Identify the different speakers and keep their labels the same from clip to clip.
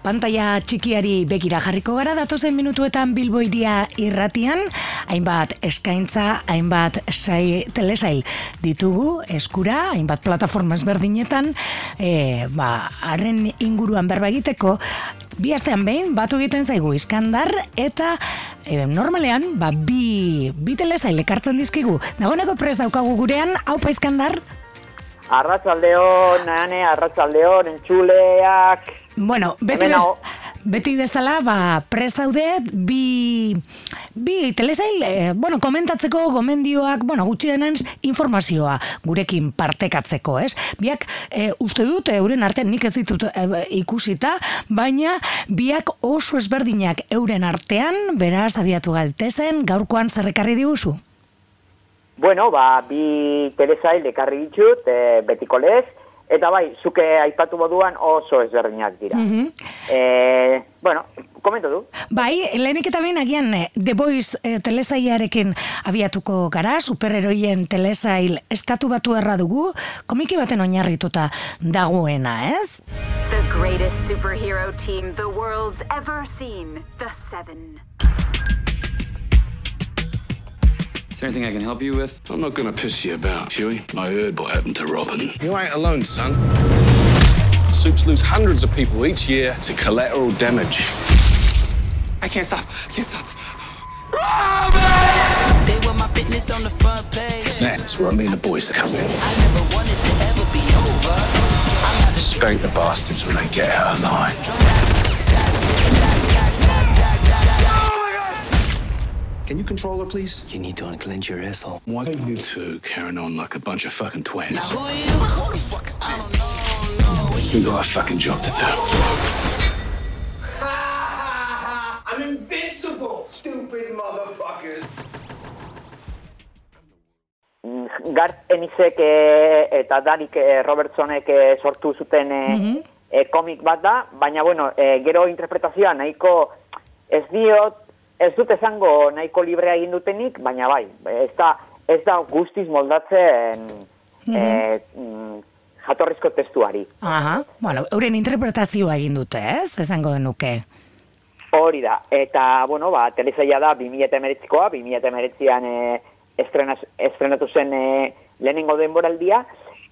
Speaker 1: Pantaia txikiari begira jarriko gara datozen minutuetan bilboiria irratian, hainbat eskaintza, hainbat sai, telesail ditugu eskura, hainbat plataforma ezberdinetan, e, ba, arren inguruan berba egiteko, bi astean behin batu egiten zaigu iskandar eta e, normalean ba, bi, bi telesail ekartzen dizkigu. Dagoeneko prest daukagu gurean, haupa iskandar?
Speaker 2: Arratzaldeon, nane, arratzaldeon, entxuleak,
Speaker 1: Bueno, beti, bez, beti bezala, ba, prestaude, bi, bi telesail, eh, bueno, komentatzeko gomendioak, bueno, gutxi denez, informazioa gurekin partekatzeko, ez? Biak, eh, uste dut, euren artean, nik ez ditut eh, ikusita, baina biak oso ezberdinak euren artean, beraz, abiatu gaitezen, gaurkoan zerrekarri diguzu?
Speaker 2: Bueno, ba, bi telesail ekarri ditut, eh, betiko lez, Eta bai, zuke aipatu moduan oso ezberdinak dira. Mm -hmm. bueno, komento du.
Speaker 1: Bai, lehenik eta behin agian eh, The Voice e, telesaiarekin abiatuko gara, superheroien telesail estatu batu erra dugu, komiki baten oinarrituta dagoena, ez? The greatest superhero team the world's ever seen, The Seven.
Speaker 3: There anything I can help you with? I'm not gonna piss you about, Huey. I heard what happened to Robin. You ain't alone, son. Soups lose hundreds of people each year to collateral damage. I can't stop. I can't stop. Robin! They were my business on the front page. That's where I mean the boys are coming. I never wanted to ever be over. Spank the bastards when they get out of Can you control her, please? You need to unclench your asshole. Why are you two carrying on like a bunch of fucking twins? Now, who are you? Who the fuck is this? We got a fucking job to do. I'm invincible, stupid motherfuckers.
Speaker 2: Gart Enizek eh, eta Darik eh, Robertsonek eh, sortu zuten mm -hmm. e, komik bat da, baina bueno, e, gero interpretazioa nahiko ez diot ez dut esango nahiko librea egin dutenik, baina bai, ez da, ez da guztiz moldatzen mm -hmm. jatorrizko testuari.
Speaker 1: Aha, bueno, euren interpretazioa egin dute, ez? Esango denuke.
Speaker 2: Hori da, eta, bueno, ba, telesaia da 2008koa, 2008an e, estrenatu zen e, lehenengo denboraldia,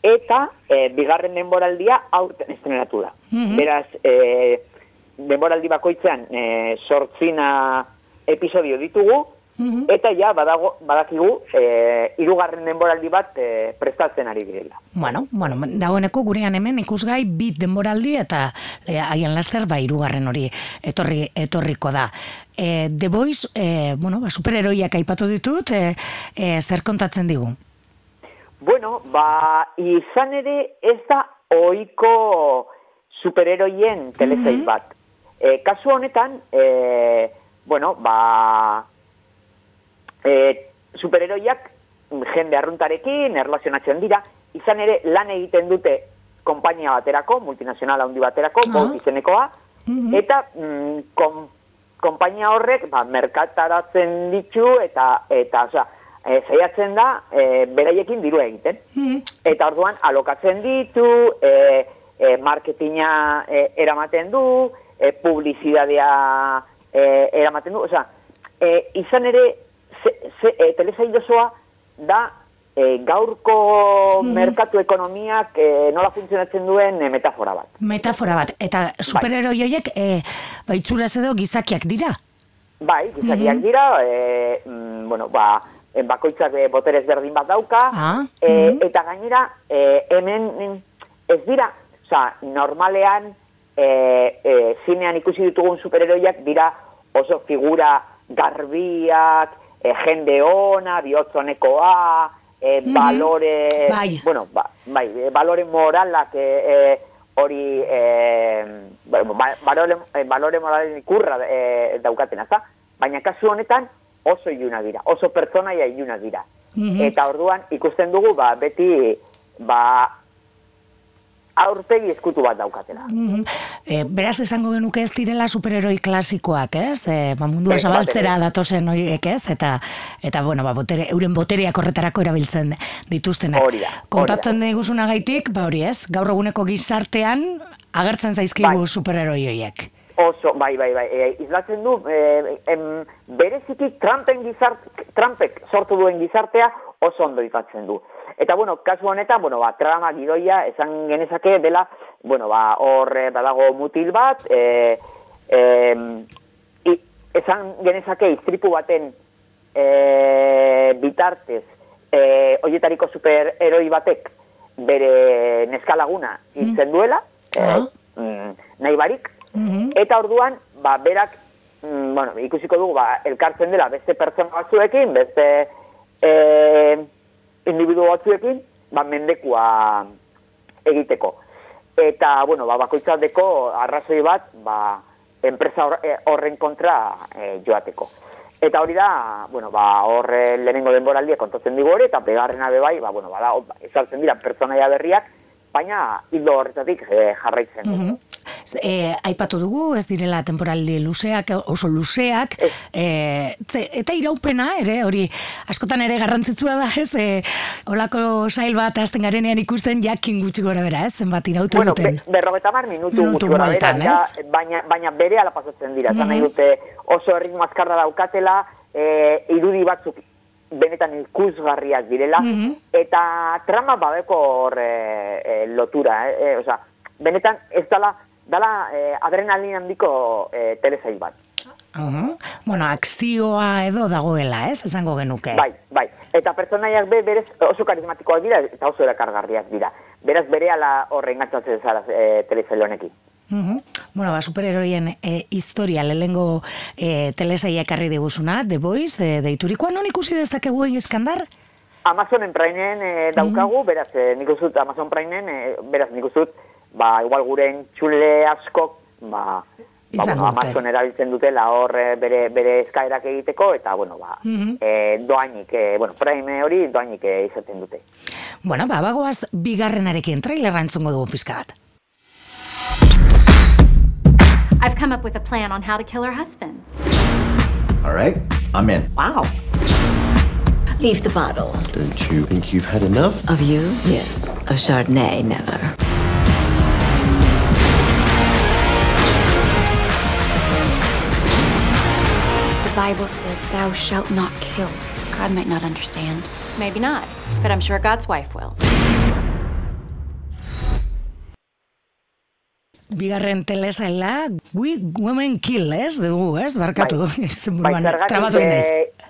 Speaker 2: eta e, bigarren denboraldia aurten estrenatu da. Mm Beraz, e, denboraldi bakoitzean e, sortzina episodio ditugu, mhm. eta ja badago, badakigu e, irugarren denboraldi bat e, prestatzen ari direla.
Speaker 1: Bueno, bueno, dagoeneko gurean hemen ikusgai bit denboraldi eta e, haien laster ba irugarren hori etorri, etorriko da. E, The Boys, e, bueno, ba, superheroiak aipatu ditut, e, e, zer kontatzen digu?
Speaker 2: Bueno, ba, izan ere ez da oiko superheroien telesail mm bat. E, kasu honetan, e, bueno, ba, e, superheroiak jende arruntarekin erlazionatzen dira, izan ere lan egiten dute konpainia baterako, multinazional handi baterako, uh -huh. izenekoa, mhm. eta mm, kon, konpainia horrek ba, merkataratzen ditu eta, eta oza, e, zaiatzen da e, beraiekin diru egiten. Mhm. Eta orduan alokatzen ditu, e, e, marketinga e, eramaten du, e, publizidadea e, eramaten du, oza, e, izan ere, ze, ze, e, telesail da e, gaurko hmm. merkatu ekonomiak e, nola funtzionatzen duen e, metafora bat.
Speaker 1: Metafora bat, eta superheroioiek e, baitzura edo gizakiak dira?
Speaker 2: Bai, gizakiak hmm. dira, e, mm, bueno, ba, bakoitzak boterez berdin bat dauka, ah, e, hmm. eta gainera, e, hemen ez dira, oza, normalean, e, e, zinean ikusi ditugun superheroiak dira oso figura garbiak, e, jende ona, bihotzonekoa, e, mm balore, bai. bueno, ba, bai, e, balore moralak e, e, hori, e, ba, balore, balore moralen ikurra e, daukaten, azta? Baina kasu honetan oso iluna dira, oso pertsonaia iluna dira. Mm Eta orduan ikusten dugu, ba, beti, ba, aurtegi eskutu bat daukatela. Mm
Speaker 1: beraz esango genuke ez direla superheroi klasikoak, ez? E, ba, mundua zabaltzera datozen horiek, ez? Eta, eta bueno, ba, botere, euren boteriak horretarako erabiltzen dituztenak.
Speaker 2: Hori da.
Speaker 1: Kontatzen diguzuna gaitik, ba hori ez, gaur eguneko gizartean agertzen zaizkigu bai. superheroi horiek.
Speaker 2: Oso, bai, bai, bai, e, izlatzen du, e, em, bereziki Trumpen gizart, Trumpek sortu duen gizartea oso ondo izatzen du. Eta, bueno, kasu honetan, bueno, ba, trama gidoia, esan genezake dela, bueno, ba, hor eh, badago mutil bat, e, e, i, esan genezake iztripu baten e, bitartez, e, oietariko superheroi batek bere neskalaguna hiltzen duela,
Speaker 1: Ah.
Speaker 2: e, mm, nahi barik,
Speaker 1: Mhm.
Speaker 2: Eta orduan, ba, berak, mm, bueno, ikusiko dugu, ba, elkartzen dela beste pertsona batzuekin, beste e, individu batzuekin, ba, mendekua egiteko. Eta, bueno, ba, bakoitzateko arrazoi bat, ba, enpresa hor- eh, horren kontra e, joateko. Eta hori da, bueno, ba, horre lehenengo denboraldia kontatzen digu hori, eta begarrena bebai, ba, bueno, bada, ezartzen dira pertsonaia berriak, baina hildo horretatik eh, jarraitzen. du.
Speaker 1: Mhm. E, aipatu dugu, ez direla temporaldi luzeak, oso luzeak, e, ze- eta iraupena ere, hori askotan ere garrantzitsua da, ez, e, olako sail bat hasten garenean ikusten jakin gutxi gora bera, ez, zenbat irauten
Speaker 2: Bueno,
Speaker 1: duten.
Speaker 2: be, berrogeta mar minutu,
Speaker 1: Minutu
Speaker 2: gutxi gora
Speaker 1: bueltan,
Speaker 2: bera,
Speaker 1: ez?
Speaker 2: ja, baina, baina bere ala pasatzen dira. Mm
Speaker 1: Mhm.
Speaker 2: nahi dute oso erritmo azkarra daukatela, e, irudi batzuk benetan ikusgarriak direla,
Speaker 1: Mhm.
Speaker 2: eta trama babeko hor e, e, lotura, eh? e, osea, benetan ez dala, dala e, adrenalin handiko e, telesail bat.
Speaker 1: Mhm. Bueno, akzioa edo dagoela, ez, esango genuke.
Speaker 2: Bai, bai. Eta pertsonaiak be berez oso karismatikoak dira eta oso erakargarriak dira. Beraz berehala horre engatzatzen zara e, telesail honekin.
Speaker 1: Mhm. Bueno, ba, superheroien e, historia lehengo e, telesaia ekarri diguzuna, The Boys, e, deiturikoa, non ikusi dezakegu egin eskandar?
Speaker 2: Amazonen Primeen e, daukagu, beraz, e, nik dut Amazon Primeen, e, beraz, nik dut, ba, igual guren txule askok, ba, ba bueno. Amazon erabiltzen dutela hor e, bere, bere eskaerak egiteko, eta, bueno, ba,
Speaker 1: Mhm.
Speaker 2: e, doainik, e, bueno, Prime hori doainik e, izaten dute.
Speaker 1: Bueno, ba, bagoaz bigarrenarekin trailerra entzungo dugu pizka bat.
Speaker 4: I've come up with a plan on how to kill her husbands.
Speaker 5: All right, I'm in.
Speaker 6: Wow. Leave the bottle.
Speaker 7: Don't you think you've had enough?
Speaker 6: Of you? Yes. Of Chardonnay, never.
Speaker 4: Bible says, Thou shalt not kill. God might not understand. Maybe not, but I'm sure God's wife will.
Speaker 1: Bigarren telesaila, We Women Kill, ez? Dugu, ez? Barkatu.
Speaker 2: Bai,
Speaker 1: buruan,
Speaker 2: zergatik,
Speaker 1: trabatu egin naiz.
Speaker 2: e,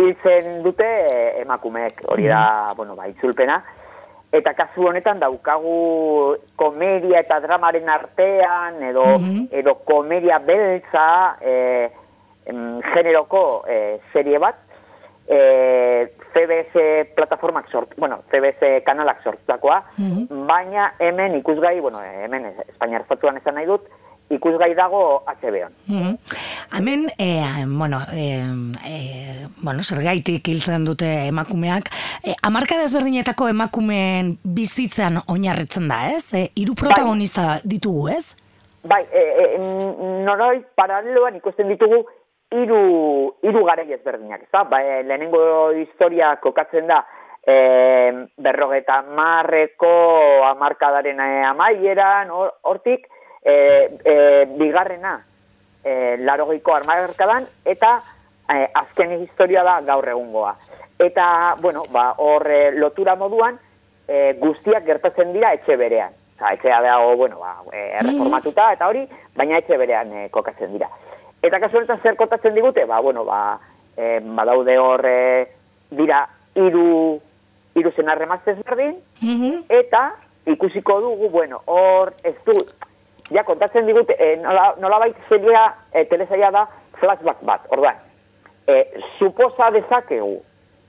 Speaker 2: hiltzen dute e, emakumeek, hori da,
Speaker 1: Mm-hmm.
Speaker 2: bueno, ba, itzulpena. Eta kasu honetan daukagu komedia eta dramaren artean, edo,
Speaker 1: Mm-hmm.
Speaker 2: edo komedia beltza e, em, generoko e, serie bat, e, CBS plataformak sort, bueno, CBS kanalak sortutakoa,
Speaker 1: Mm-hmm.
Speaker 2: baina hemen ikusgai, bueno, hemen Espainiar estatuan esan nahi dut, ikusgai dago HBO-n.
Speaker 1: Mhm. Hemen, e, bueno, e, e, bueno, zergaitik hiltzen dute emakumeak, e, amarka desberdinetako emakumeen bizitzan oinarritzen da, ez? E, hiru protagonista ditugu, ez?
Speaker 2: Bai, e, e, noroi paraleloan ikusten ditugu hiru hiru garai ezberdinak, ezta? Ba, e, lehenengo historia kokatzen da e, berrogeta marreko amarkadaren e, amaieran, hor- hortik, e, e, bigarrena e, larogeiko armarkadan, eta e, azken historia da gaur egungoa. Eta, bueno, ba, hor e, lotura moduan, e, guztiak gertatzen dira etxe berean. Osa, etxea dago, bueno, ba, e, erreformatuta eta hori, baina etxe berean e, kokatzen dira. Eta kasu honetan zer kotatzen digute? Ba, bueno, ba, e, badaude hor e, dira hiru hiru senarre maztez berdin,
Speaker 1: Mhm.
Speaker 2: eta ikusiko dugu, bueno, hor ez du, ja kontatzen digute, e, nola, nolabait seria e, telesaia da flashback bat, orduan, e, suposa dezakegu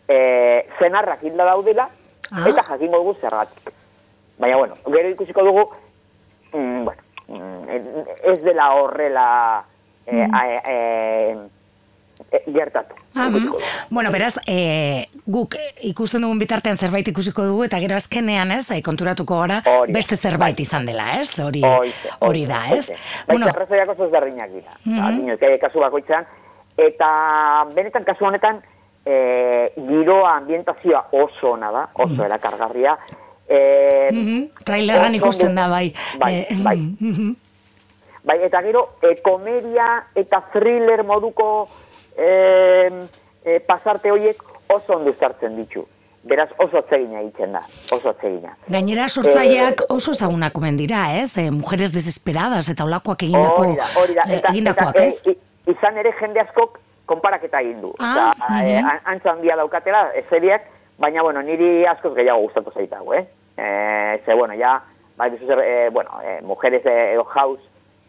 Speaker 2: e, zenarrak hilda daudela,
Speaker 1: Ah.
Speaker 2: eta jakingo dugu zergatik. Baina, bueno, gero ikusiko dugu, mm, bueno, mm, ez dela horrela e, a, e, e, gertatu.
Speaker 1: Ah, mm. bueno, beraz, e, guk ikusten dugun bitartean zerbait ikusiko dugu, eta gero azkenean, ez, konturatuko gara,
Speaker 2: Hori
Speaker 1: beste zerbait izan dela, ez? Hori, hori da, ez?
Speaker 2: Bai,
Speaker 1: Bueno,
Speaker 2: arrazoiak oso ezberdinak dira. Mm. -hmm. kasu bakoitzean. Eta benetan kasu honetan, e, giroa, ambientazioa oso ona da, oso erakargarria. E,
Speaker 1: mhm, trailerran
Speaker 2: oso
Speaker 1: ikusten da, bai.
Speaker 2: Bai, bai.
Speaker 1: mhm.
Speaker 2: Bai, eta gero, e, komedia eta thriller moduko e, e, pasarte horiek oso ondo sartzen ditu. Beraz, oso atzegina egiten da, oso atzegina.
Speaker 1: Gainera, sortzaileak oso ezagunak omen dira, ez? E, mujeres desesperadas eta olakoak egindako,
Speaker 2: Hori da, hori da.
Speaker 1: eh,
Speaker 2: Eta,
Speaker 1: egindakoak,
Speaker 2: eta,
Speaker 1: ez?
Speaker 2: e, izan ere jende askok konparaketa egin du.
Speaker 1: Ah,
Speaker 2: Eta, e, an- antza handia daukatela, e, seriak, baina, bueno, niri askoz gehiago gustatu zaitago, eh? E, ze, bueno, ja, bai, duzu zer, e, bueno, e, mujeres e, house,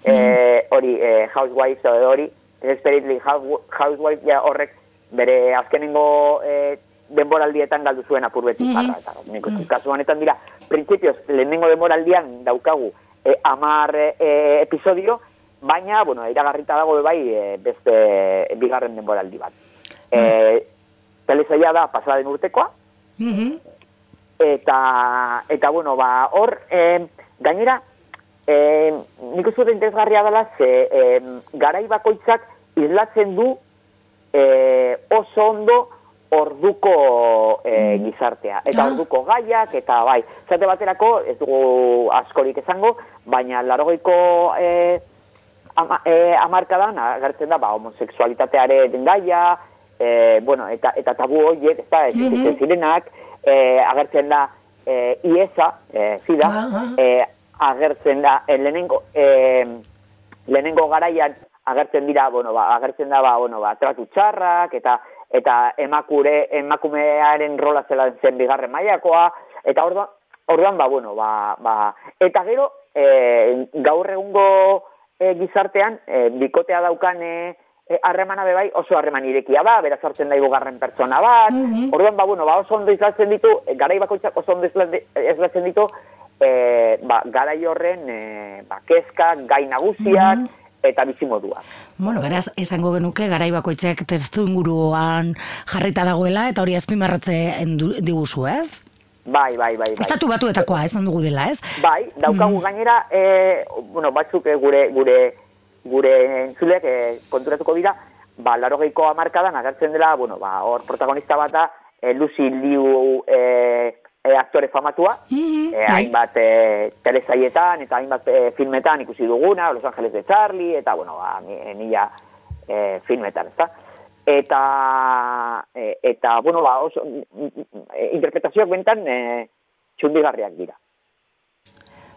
Speaker 2: e, hori, e, housewives edo hori, desperately house- housewives, ja, horrek, bere azkenengo e, denboraldietan galdu zuen apur beti parra, eta nik uste, kasu honetan dira, printzipioz, lehenengo denboraldian daukagu e, amar e, episodio, baina, bueno, iragarrita dago bai e, beste bigarren denboraldi bat. E, telesaia da pasaden urtekoa,
Speaker 1: Mhm.
Speaker 2: eta, eta bueno, ba, hor, e, gainera, e, nik uste dut interesgarria dela, ze e, garai bakoitzak islatzen du e, oso ondo orduko e, gizartea. Eta
Speaker 1: Ah.
Speaker 2: orduko gaiak, eta bai, zate baterako, ez dugu askorik esango, baina larogeiko e, ama, e, amarkadan agertzen da, ba, homoseksualitatearen gaia, e, bueno, eta, eta tabu horiek, ez da, existitzen zirenak, e, agertzen da e, iesa, e, zida,
Speaker 1: Ah, ah.
Speaker 2: e, agertzen da, e, lehenengo, e, lehenengo garaian agertzen dira, bueno, ba, agertzen da, ba, bueno, ba, tratu txarrak, eta eta emakure, emakumearen rola zela zen bigarren mailakoa, eta orduan, orduan ba, bueno, ba, ba, eta gero, e, gaur egungo e, gizartean, e, bikotea daukan e, e, harremana bebai oso harreman irekia da, beraz hartzen da hirugarren pertsona bat, orduan, ba, bueno, ba, oso ondo izlatzen ditu, e, garai bakoitzak oso ondo izlatzen ditu, e, ba, garai horren e, ba, kezkak, gai nagusiak, eta bizimoduak.
Speaker 1: Bueno, beraz, esango genuke garai bakoitzak testu inguruan jarrita dagoela eta hori azpimarratzen du- diguzu, ez?
Speaker 2: Bai, bai, bai, bai.
Speaker 1: Estatu batuetakoa esan dugu dela, ez?
Speaker 2: Bai, daukagu gainera, e, bueno, batzuk e, gure gure gure entzulek e, konturatuko dira, ba, larogeiko amarkadan agertzen dela, bueno, ba, hor protagonista bat da, e, Lucy Liu e, e, aktore famatua,
Speaker 1: Mhm,
Speaker 2: e,
Speaker 1: bai.
Speaker 2: hainbat e, telesaietan eta hainbat e, filmetan ikusi duguna, Los Angeles de Charlie, eta, bueno, ba, mila e, filmetan, ezta? Eta, e, eta bueno, ba, oso, mm, mm, e, interpretazioak bentan e, txundigarriak dira.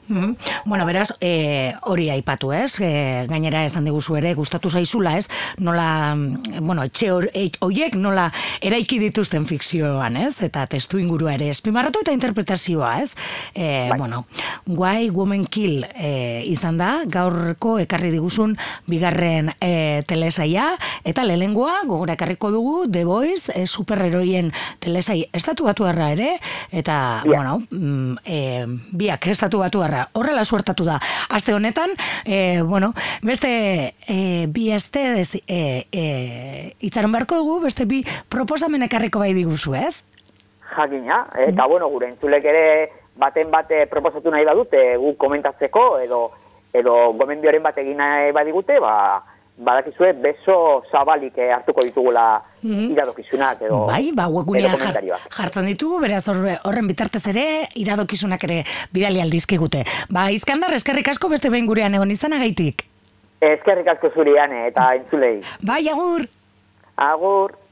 Speaker 1: Mhm. Bueno, beraz, e, hori aipatu, ez? E, gainera esan diguzu ere, gustatu zaizula, ez? Nola, bueno, etxe hor- e- horiek nola eraiki dituzten fikzioan, ez? Eta testu ingurua ere espimarratu eta interpretazioa, ez? E, bueno, Why Woman Kill e, izan da, gaurko ekarri diguzun bigarren e, telesaia, eta lehengoa gogora ekarriko dugu The Voice e, superheroien telesai estatu batu ere, eta,
Speaker 2: Ja.
Speaker 1: bueno, mm, e, biak estatu batu horrela suertatu da. Aste honetan, e, bueno, beste e, bi aste ez, e, e, itxaron beharko dugu, beste bi proposamen ekarriko bai diguzu, ez?
Speaker 2: Jakina, eta bueno, gure entzulek ere baten bate proposatu nahi badute gu komentatzeko edo edo gomendioren bat egin nahi badigute, ba, badakizue beso zabalik eh, hartuko ditugula iradokizunak edo,
Speaker 1: bai, ba, webgunean jar, jartzen ditugu, beraz horre, horren bitartez ere, iradokizunak ere bidali aldizkigute. Ba, izkandar, eskerrik asko beste behin gurean egon izanagaitik.
Speaker 2: Eskerrik asko zurian eta entzulei.
Speaker 1: Bai, agur!
Speaker 2: Agur!